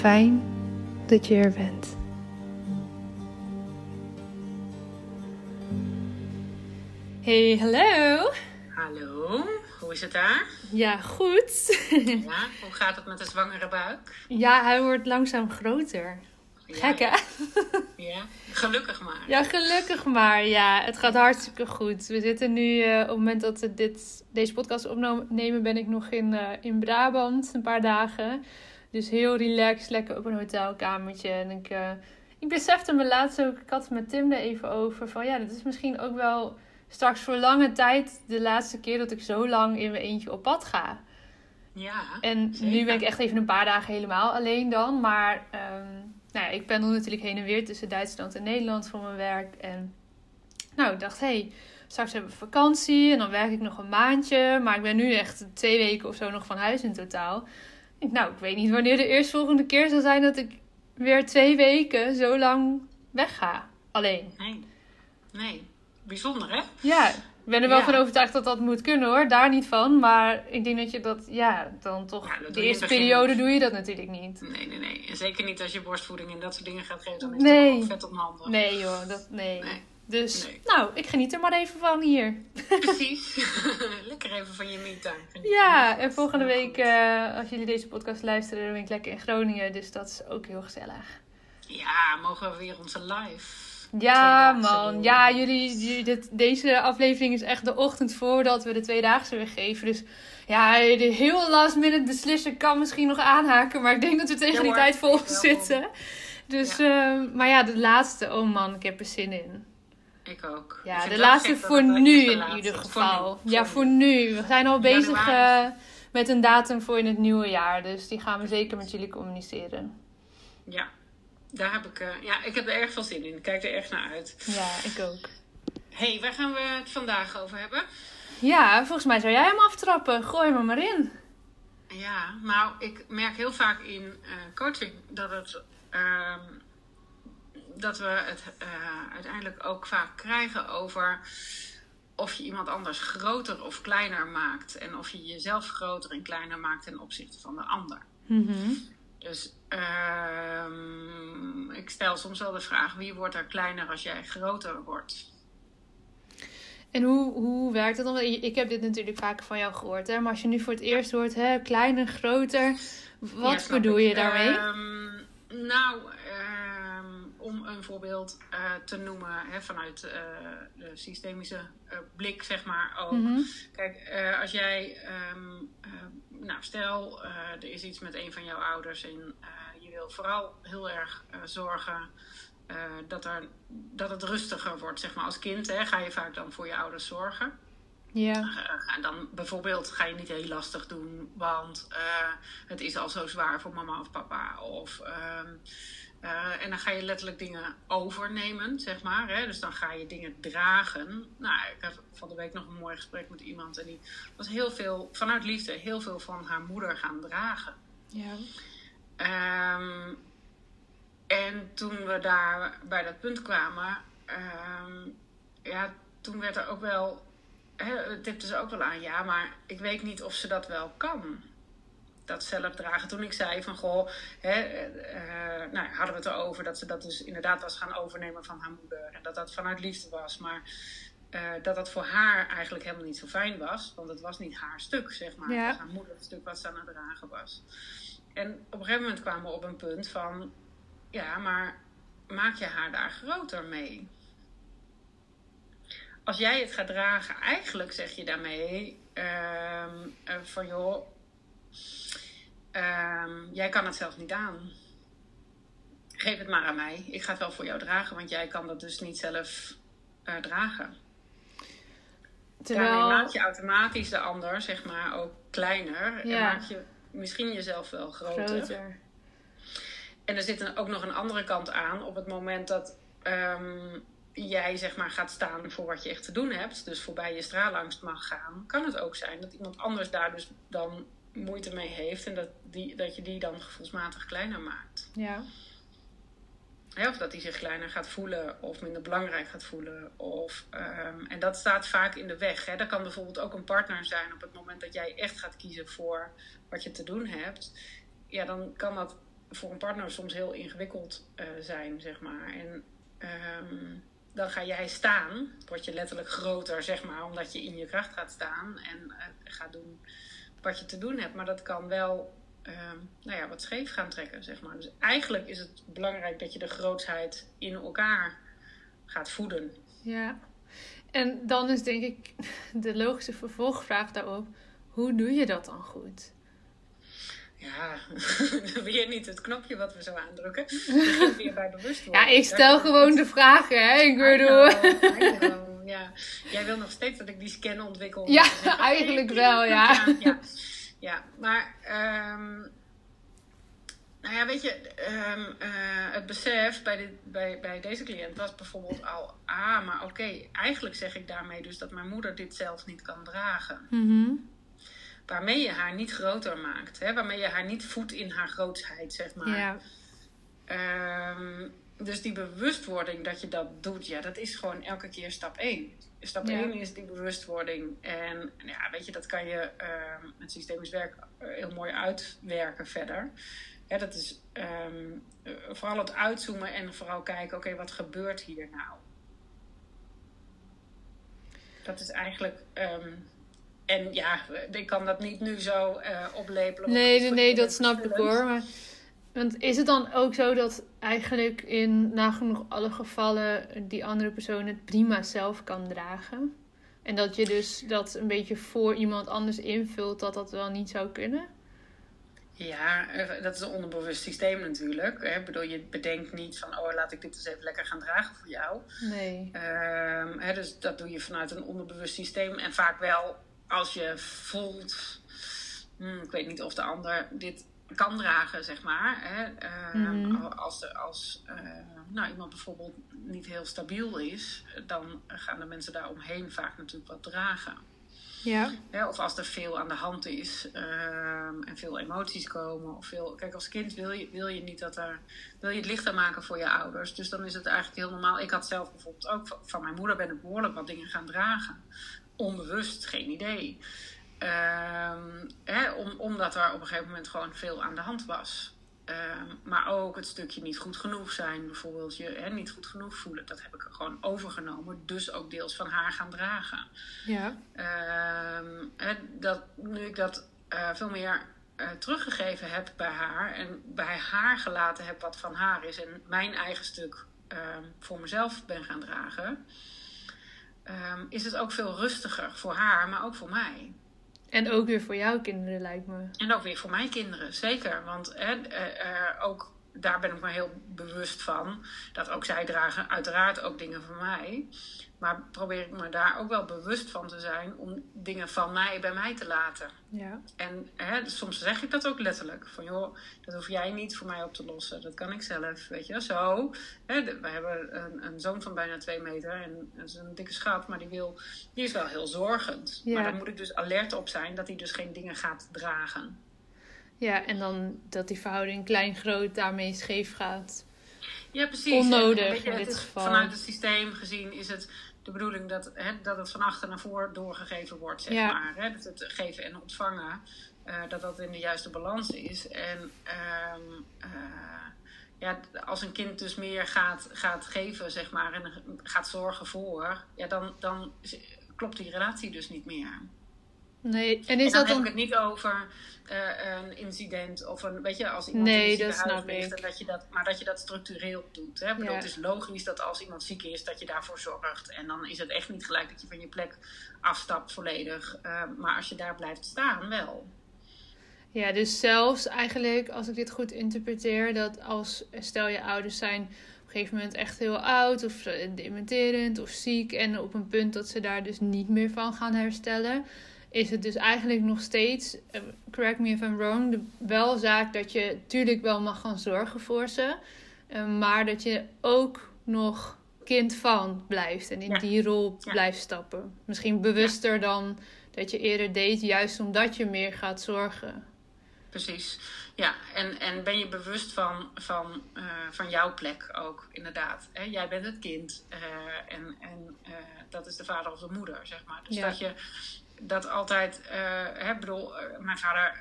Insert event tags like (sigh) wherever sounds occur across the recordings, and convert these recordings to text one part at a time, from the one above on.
Fijn dat je er bent. Hey, hallo. Hallo, hoe is het daar? Ja, goed. (laughs) Ja, hoe gaat het met de zwangere buik? Ja, hij wordt langzaam groter. Gek hè? (laughs) Ja, gelukkig maar. Ja, gelukkig maar. Ja, het gaat hartstikke goed. We zitten nu, eh, op het moment dat we dit, deze podcast opnemen, ben ik nog in, eh, in Brabant een paar dagen. Dus heel relaxed, lekker op een hotelkamertje. En ik, uh, ik besefte me laatst ook, ik had het met Tim er even over, van ja, dit is misschien ook wel straks voor lange tijd de laatste keer dat ik zo lang in mijn eentje op pad ga. Ja, En zeker. nu ben ik echt even een paar dagen helemaal alleen dan. Maar ehm, nou ja, ik pendel natuurlijk heen en weer tussen Duitsland en Nederland voor mijn werk. En nou, ik dacht, hé, hey, straks hebben we vakantie en dan werk ik nog een maandje. Maar ik ben nu echt twee weken of zo nog van huis in totaal. (laughs) Nou, ik weet niet wanneer de eerstvolgende keer zal zijn dat ik weer twee weken zo lang wegga. Alleen. Nee, nee. Bijzonder hè? Ja, ik ben er wel Ja. van overtuigd dat dat moet kunnen hoor. Daar niet van. Maar ik denk dat je dat, ja, dan toch. Ja, de eerste periode doe je dat natuurlijk niet. Nee, nee, nee. En zeker niet als je borstvoeding en dat soort dingen gaat geven, dan is Nee. het vet onhandig. Nee joh, dat, nee. Nee. Dus, Nee. nou, ik geniet er maar even van hier. Precies. (laughs) (laughs) Lekker even van je genieten. Ja, en volgende week, eh, als jullie deze podcast luisteren, dan ben ik lekker in Groningen. Dus dat is ook heel gezellig. Ja, mogen we weer onze live. Ja, man. Ja, jullie, jullie- dit, deze aflevering is echt de ochtend voordat we de tweedaagse weer geven. Dus ja, de heel last minute beslissen kan misschien nog aanhaken. Maar ik denk dat we tegen Ja, die tijd vol zitten. Dus, ehm, maar ja, de laatste, oh man, ik heb er zin in. Ik ook. Ja, Ik de laatste voor nu in laatste ieder geval. Voor nu, ja, voor nu. We zijn al bezig eh, met een datum voor in het nieuwe jaar. Dus die gaan we zeker met jullie communiceren. Ja, daar heb ik, eh, ja, ik heb er erg veel zin in. Ik kijk er erg naar uit. Ja, ik ook. hey, waar gaan we het vandaag over hebben? Ja, volgens mij zou jij hem aftrappen. Gooi me maar in. Ja, nou, ik merk heel vaak in eh, coaching dat, het, ehm, dat we het eh, uiteindelijk ook vaak krijgen over of je iemand anders groter of kleiner maakt. En of je jezelf groter en kleiner maakt ten opzichte van de ander. Dus ehm, ik stel soms wel de vraag: wie wordt er kleiner als jij groter wordt? En hoe, hoe werkt dat dan? Ik heb dit natuurlijk vaker van jou gehoord, hè? maar als je nu voor het eerst hoort, hè, kleiner, groter, wat bedoel je daarmee? Um, nou, om een voorbeeld uh, te noemen hè, vanuit uh, de systemische uh, blik, zeg maar ook. Mm -hmm. Kijk, als jij, um, nou stel, er is iets met een van jouw ouders en je wil vooral heel erg zorgen dat, er, dat het rustiger wordt. Zeg maar als kind hè, ga je vaak dan voor je ouders zorgen. Ja. En dan bijvoorbeeld ga je niet heel lastig doen, want uh, het is al zo zwaar voor mama of papa. Of, en dan ga je letterlijk dingen overnemen, zeg maar. Hè? Dus dan ga je dingen dragen. Nou, ik had van de week nog een mooi gesprek met iemand en die was heel veel, vanuit liefde, heel veel van haar moeder gaan dragen. Ja. Um, en toen we daar bij dat punt kwamen, um, ja, toen werd er ook wel, hè, tipte ze ook wel aan, ja, maar ik weet niet of ze dat wel kan. Dat zelf dragen. Toen ik zei van goh, hè, uh, nou, hadden we het erover dat ze dat dus inderdaad was gaan overnemen van haar moeder. En dat dat vanuit liefde was. Maar uh, dat dat voor haar eigenlijk helemaal niet zo fijn was. Want het was niet haar stuk, zeg maar. Ja. Het was haar moeder het stuk wat ze aan het dragen was. En op een gegeven moment kwamen we op een punt van ja, maar maak je haar daar groter mee? Als jij het gaat dragen, eigenlijk zeg je daarmee uh, van joh, um, jij kan het zelf niet aan. Geef het maar aan mij. Ik ga het wel voor jou dragen, want jij kan dat dus niet zelf uh, dragen. Terwijl... Daarmee maak je automatisch de ander, zeg maar, ook kleiner. Ja. En maak je misschien jezelf wel groter. groter. En er zit ook nog een andere kant aan. Op het moment dat um, jij zeg maar gaat staan voor wat je echt te doen hebt. Dus voorbij je straalangst mag gaan. Kan het ook zijn dat iemand anders daar dus dan moeite mee heeft. En dat, die, dat je die dan gevoelsmatig kleiner maakt. Ja. Ja, of dat hij zich kleiner gaat voelen of minder belangrijk gaat voelen. Of, um, en dat staat vaak in de weg. Hè. Dat kan bijvoorbeeld ook een partner zijn op het moment dat jij echt gaat kiezen voor wat je te doen hebt. Ja, dan kan dat voor een partner soms heel ingewikkeld uh, zijn, zeg maar. En um, dan ga jij staan, word je letterlijk groter, zeg maar, omdat je in je kracht gaat staan en uh, gaat doen wat je te doen hebt. Maar dat kan wel, um, nou ja, wat scheef gaan trekken, zeg maar. Dus eigenlijk is het belangrijk dat je de grootsheid in elkaar gaat voeden. Ja. En dan is denk ik (laughs) de logische vervolgvraag daarop: hoe doe je dat dan goed? Ja, (laughs) weer niet het knopje wat we zo aandrukken. (laughs) We weer bij bewustwording. Ja, ik stel gewoon de vragen, hè. Ik bedoel... Ja. Jij wil nog steeds dat ik die scan ontwikkel. Ja, (laughs) eigenlijk wel, ja. ja. Ja, maar... Um, nou ja, weet je, um, uh, het besef bij, dit, bij, bij deze cliënt was bijvoorbeeld al... Ah, maar oké, okay, eigenlijk zeg ik daarmee dus dat mijn moeder dit zelf niet kan dragen. -hmm waarmee je haar niet groter maakt. Hè? Waarmee je haar niet voedt in haar grootsheid, zeg maar. Ja. Um, dus die bewustwording dat je dat doet, ja, dat is gewoon elke keer stap 1. Stap ja. 1 is die bewustwording. En ja, weet je, dat kan je um, met systemisch werk heel mooi uitwerken verder. Ja, dat is um, vooral het uitzoomen en vooral kijken, oké, okay, wat gebeurt hier nou? Dat is eigenlijk um, en ja, ik kan dat niet nu zo uh, oplepelen. Nee, nee, nee, dat snap ik hoor. Maar, want is het dan ook zo dat eigenlijk in nagenoeg alle gevallen die andere persoon het prima zelf kan dragen? En dat je dus dat een beetje voor iemand anders invult, dat dat wel niet zou kunnen? Ja, dat is een onderbewust systeem natuurlijk. Ik bedoel, je bedenkt niet van, oh, laat ik dit eens even lekker gaan dragen voor jou. Nee. Um, hè, dus dat doe je vanuit een onderbewust systeem. En vaak wel als je voelt, hmm, ik weet niet of de ander dit kan dragen, zeg maar. Hè? Uh. Als, er, als uh, nou, iemand bijvoorbeeld niet heel stabiel is, dan gaan de mensen daar omheen vaak natuurlijk wat dragen. Ja. ja. Of als er veel aan de hand is um, en veel emoties komen. Of veel, kijk, als kind wil je, wil je niet dat er. Wil je het lichter maken voor je ouders. Dus dan is het eigenlijk heel normaal. Ik had zelf bijvoorbeeld ook van mijn moeder ben ik behoorlijk wat dingen gaan dragen onbewust, geen idee. Um, hè, om, omdat er op een gegeven moment gewoon veel aan de hand was. Ehm, maar ook het stukje niet goed genoeg zijn, bijvoorbeeld je hè, niet goed genoeg voelen. Dat heb ik gewoon overgenomen, dus ook deels van haar gaan dragen. Ja. Ehm, hè, dat, nu ik dat eh, veel meer uh, teruggegeven heb bij haar en bij haar gelaten heb wat van haar is en mijn eigen stuk ehm, voor mezelf ben gaan dragen, is het ook veel rustiger voor haar, maar ook voor mij. En ook weer voor jouw kinderen, lijkt me. En ook weer voor mijn kinderen, zeker. Want hè, uh, ook daar ben ik me heel bewust van. Dat ook zij dragen uiteraard ook dingen van mij. Maar probeer ik me daar ook wel bewust van te zijn om dingen van mij bij mij te laten. Ja. En hè, soms zeg ik dat ook letterlijk. Van joh, dat hoef jij niet voor mij op te lossen. Dat kan ik zelf. Weet je, zo. Hè, we hebben een, een, zoon van bijna twee meter. En dat is een dikke schat. Maar die, wil, die is wel heel zorgend. Ja. Maar daar moet ik dus alert op zijn dat hij dus geen dingen gaat dragen. Ja, en dan dat die verhouding klein-groot daarmee scheef gaat. Ja, precies. Onnodig in dit geval. Vanuit het systeem gezien is het de bedoeling dat, hè, dat het van achter naar voor doorgegeven wordt, zeg maar. Hè? Dat het geven en ontvangen, uh, dat dat in de juiste balans is. En um, uh, ja, als een kind dus meer gaat, gaat geven, zeg maar, en gaat zorgen voor, ja, dan, dan klopt die relatie dus niet meer. Nee, en is en dan dat heb ik het niet over uh, een incident of een, weet je, als iemand nee, in dat snap ligt, dat je dat, maar dat je dat structureel doet. Hè? Bedoel, Het is logisch dat als iemand ziek is, dat je daarvoor zorgt. En dan is het echt niet gelijk dat je van je plek afstapt volledig. Uh, maar als je daar blijft staan, wel. Ja, dus zelfs eigenlijk, als ik dit goed interpreteer, dat als, stel je ouders zijn op een gegeven moment echt heel oud of dementerend of ziek en op een punt dat ze daar dus niet meer van gaan herstellen, is het dus eigenlijk nog steeds, uh, correct me if I'm wrong, de, wel zaak dat je natuurlijk wel mag gaan zorgen voor ze, uh, maar dat je ook nog kind van blijft en in Ja. die rol Ja. blijft stappen. Misschien bewuster dan dat je eerder deed, juist omdat je meer gaat zorgen. Precies. Ja, en, en ben je bewust van, van, uh, van jouw plek ook, inderdaad. Hè? Jij bent het kind uh, en, en uh, dat is de vader of de moeder, zeg maar. Dus dat je dat altijd, hè, bedoel, mijn vader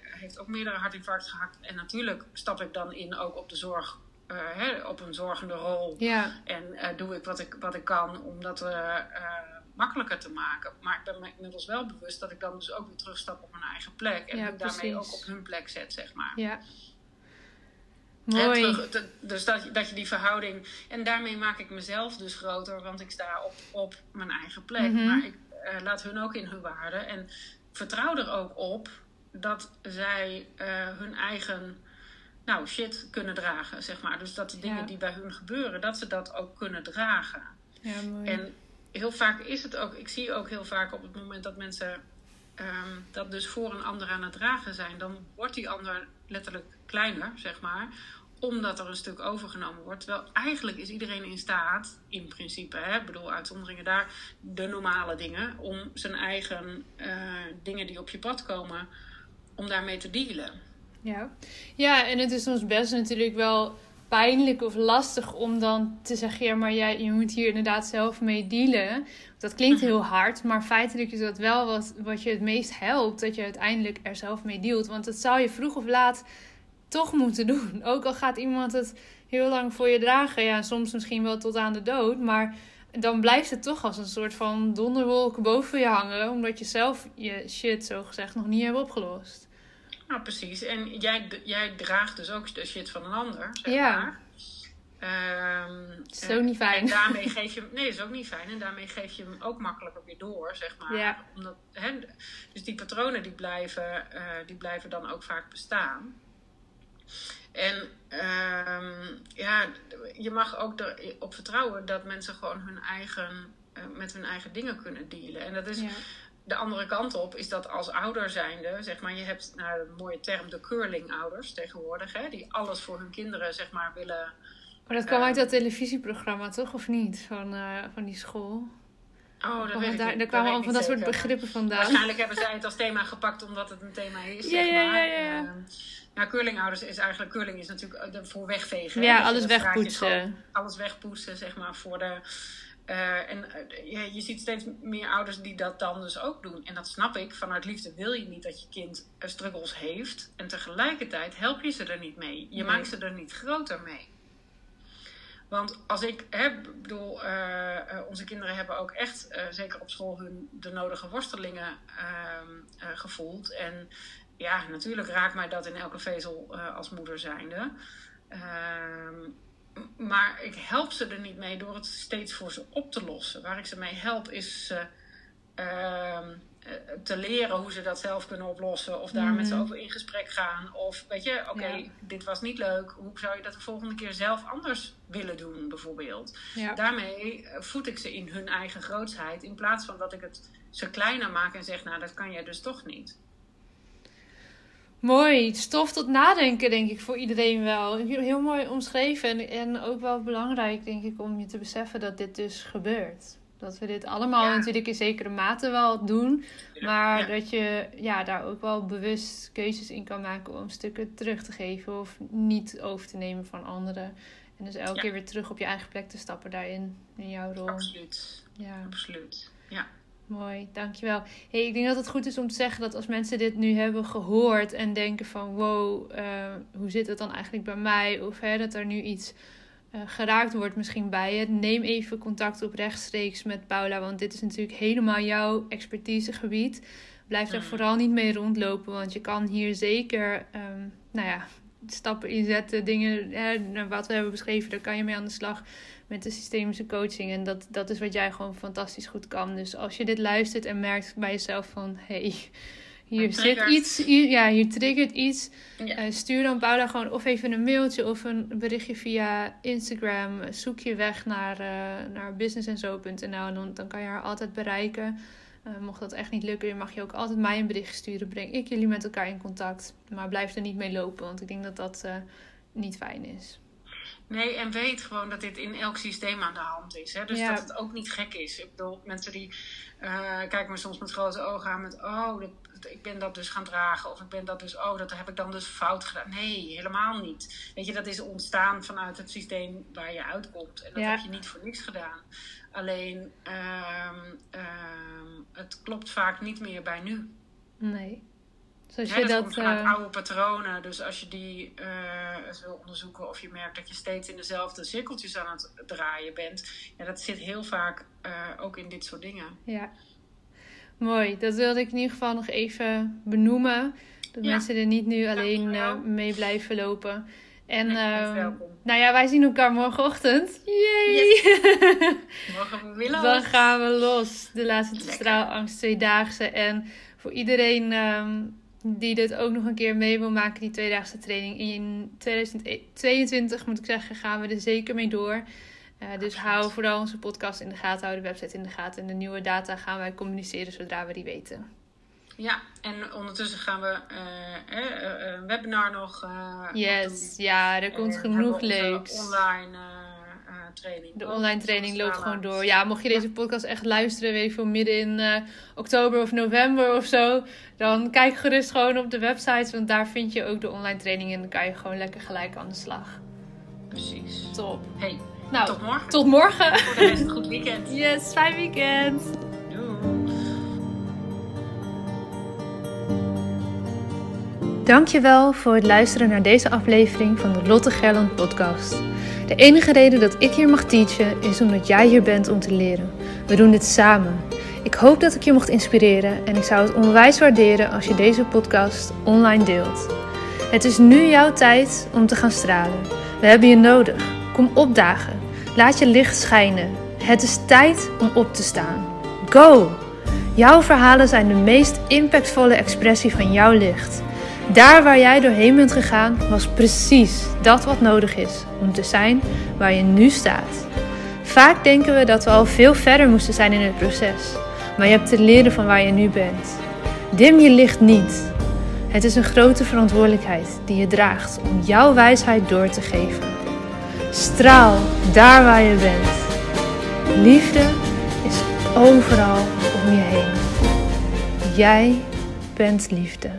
heeft ook meerdere hartinfarcten gehad. En natuurlijk stap ik dan in ook op de zorg, hè, op een zorgende rol. Ja, En doe ik wat, ik wat ik kan om dat makkelijker te maken. Maar ik ben me inmiddels wel bewust dat ik dan dus ook weer terugstap op mijn eigen plek. En Ja, daarmee ook op hun plek zet, zeg maar. ja. Mooi. terug- te- dus dat, je- dat je die verhouding. En daarmee maak ik mezelf dus groter, want ik sta op, op mijn eigen plek. Mhm. Maar ik eh, laat hun ook in hun waarde. En vertrouw er ook op dat zij eh, hun eigen nou, shit kunnen dragen, zeg maar. Dus dat de dingen Ja. die bij hun gebeuren, dat ze dat ook kunnen dragen. Ja, mooi. En heel vaak is het ook, ik zie ook heel vaak op het moment dat mensen ehm, dat dus voor een ander aan het dragen zijn, dan wordt die ander letterlijk kleiner, zeg maar, omdat er een stuk overgenomen wordt. Terwijl eigenlijk is iedereen in staat, in principe, hè, ik bedoel uitzonderingen daar, de normale dingen, om zijn eigen eh, dingen die op je pad komen, om daarmee te dealen. Ja. ja, en het is soms best natuurlijk wel pijnlijk of lastig om dan te zeggen: ja, maar jij, je moet hier inderdaad zelf mee dealen. Dat klinkt heel hard, maar feitelijk is dat wel wat, wat je het meest helpt: dat je uiteindelijk er zelf mee dealt. Want dat zou je vroeg of laat toch moeten doen. (laughs) Ook al gaat iemand het heel lang voor je dragen, ja, soms misschien wel tot aan de dood, maar dan blijft het toch als een soort van donderwolk boven je hangen, omdat je zelf je shit zo gezegd nog niet hebt opgelost. Nou, precies. En jij, jij draagt dus ook de shit van een ander, zeg Ja. maar. Ehm, is ook niet fijn. En daarmee (laughs) geef je hem... Nee, is ook niet fijn. En daarmee geef je hem ook makkelijker weer door, zeg maar. Ja. Omdat, hè, dus die patronen die blijven, eh, die blijven dan ook vaak bestaan. En ehm, ja, je mag ook erop vertrouwen dat mensen gewoon hun eigen, eh, met hun eigen dingen kunnen dealen. En dat is Ja. de andere kant op is dat als ouder zijnde, zeg maar, je hebt nou, een mooie term, de curling-ouders tegenwoordig, hè, die alles voor hun kinderen, zeg maar, willen. Maar dat kwam Ehm. uit dat televisieprogramma, toch? Of niet? Van, eh, van die school. Oh, dat weet ik daar, daar kwamen al van dat soort begrippen vandaan. Waarschijnlijk hebben zij het als thema gepakt omdat het een thema is. (laughs) Ja, zeg ja, maar. ja, ja. Ehm, nou, curlingouders is eigenlijk, curling is natuurlijk eh, de- voor wegvegen. Ja, Dus alles wegpoetsen. Alles wegpoetsen, zeg maar, voor de, Uh, en uh, je, je, ziet steeds meer ouders die dat dan dus ook doen. En dat snap ik. Vanuit liefde wil je niet dat je kind struggles heeft. En tegelijkertijd help je ze er niet mee. Je maakt ze er niet groter mee. Want als ik, hè, bedoel, uh, onze kinderen hebben ook echt, zeker op school, hun de nodige worstelingen ehm, gevoeld. En ja, natuurlijk raakt mij dat in elke vezel als moeder zijnde. Ehm, maar ik help ze er niet mee door het steeds voor ze op te lossen. Waar ik ze mee help is ehm, te leren hoe ze dat zelf kunnen oplossen. Of daar met ze mhm. over in gesprek gaan. Of weet je, oké, dit was niet leuk. Hoe zou je dat de volgende keer zelf anders willen doen, bijvoorbeeld? Daarmee voed ik ze in hun eigen grootsheid. In plaats van dat ik het ze kleiner maak en zeg, nou, dat kan jij dus toch niet. Mooi. Stof tot nadenken, denk ik, voor iedereen wel. Heel mooi omschreven. En, en ook wel belangrijk, denk ik, om je te beseffen dat dit dus gebeurt. Dat we dit allemaal natuurlijk in zekere mate wel doen. Maar dat je ja, daar ook wel bewust keuzes in kan maken om stukken terug te geven of niet over te nemen van anderen. En dus elke keer weer terug op je eigen plek te stappen daarin, in jouw rol. Absoluut. Ja. Absoluut. Ja. Mooi, dankjewel. Hey, ik denk dat het goed is om te zeggen dat als mensen dit nu hebben gehoord en denken van wow, uh, hoe zit het dan eigenlijk bij mij? Of hè, dat er nu iets uh, geraakt wordt misschien bij je. Neem even contact op rechtstreeks met Paula, want dit is natuurlijk helemaal jouw expertisegebied. Blijf er vooral niet mee rondlopen, want je kan hier zeker um, nou ja, stappen inzetten, dingen hè, wat we hebben beschreven, daar kan je mee aan de slag met de systemische coaching. En dat, dat is wat jij gewoon fantastisch goed kan. Dus als je dit luistert en merkt bij jezelf van hey, hier zit iets, hier, ja, hier triggert iets. Eh, stuur dan Paula gewoon of even een mailtje of een berichtje via Instagram. Zoek je weg naar, uh, naar businessenzo.nl en dan, dan kan je haar altijd bereiken. Uh, mocht dat echt niet lukken, mag je ook altijd mij een bericht sturen. Breng ik jullie met elkaar in contact. Maar blijf er niet mee lopen, want ik denk dat dat niet fijn is. Nee, en weet gewoon dat dit in elk systeem aan de hand is. Hè? Dus dat het ook niet gek is. Ik bedoel, mensen die uh, kijken me soms met grote ogen aan met... oh, ik ben dat dus gaan dragen. Of ik ben dat dus... oh, dat heb ik dan dus fout gedaan. Nee, helemaal niet. Weet je, dat is ontstaan vanuit het systeem waar je uitkomt. En dat heb je niet voor niks gedaan. Alleen, uh, het klopt vaak niet meer bij nu. Nee. Zoals je dat, komt uh... oude patronen. Dus als je die uh, wil onderzoeken of je merkt dat je steeds in dezelfde cirkeltjes aan het draaien bent. Ja, dat zit heel vaak uh, ook in dit soort dingen. Ja, mooi. Dat wilde ik in ieder geval nog even benoemen. Dat mensen er niet nu alleen mee blijven lopen. En nee, uh, nou ja, wij zien elkaar morgenochtend. Yay! Yes. (laughs) Morgen we los. Dan gaan we los. De laatste straalangst tweedaagse. En voor iedereen um, die dit ook nog een keer mee wil maken, die tweedaagse training. In 2022 moet ik zeggen, gaan we er zeker mee door. Uh, dus hou vooral onze podcast in de gaten, hou de website in de gaten. En de nieuwe data gaan wij communiceren zodra we die weten. Ja, en ondertussen gaan we uh, uh, een webinar nog. yes, ja, er komt genoeg leuks. Online training. De online training loopt gewoon door. Ja, mocht je deze podcast echt luisteren, weet je veel, midden in uh, oktober of november of zo, dan kijk gerust gewoon op de website, want daar vind je ook de online training en dan kan je gewoon lekker gelijk aan de slag. Precies. Top. Hey, nou, tot morgen. Tot morgen. Voor de rest een goed weekend. (laughs) Yes, fijn weekend. Dankjewel voor het luisteren naar deze aflevering van de Lotte Gerland podcast. De enige reden dat ik hier mag teachen is omdat jij hier bent om te leren. We doen dit samen. Ik hoop dat ik je mocht inspireren en ik zou het onwijs waarderen als je deze podcast online deelt. Het is nu jouw tijd om te gaan stralen. We hebben je nodig. Kom opdagen. Laat je licht schijnen. Het is tijd om op te staan. Go! Jouw verhalen zijn de meest impactvolle expressie van jouw licht. Daar waar jij doorheen bent gegaan, was precies dat wat nodig is om te zijn waar je nu staat. Vaak denken we dat we al veel verder moesten zijn in het proces, maar je hebt te leren van waar je nu bent. Dim je licht niet. Het is een grote verantwoordelijkheid die je draagt om jouw wijsheid door te geven. Straal daar waar je bent. Liefde is overal om je heen. Jij bent liefde.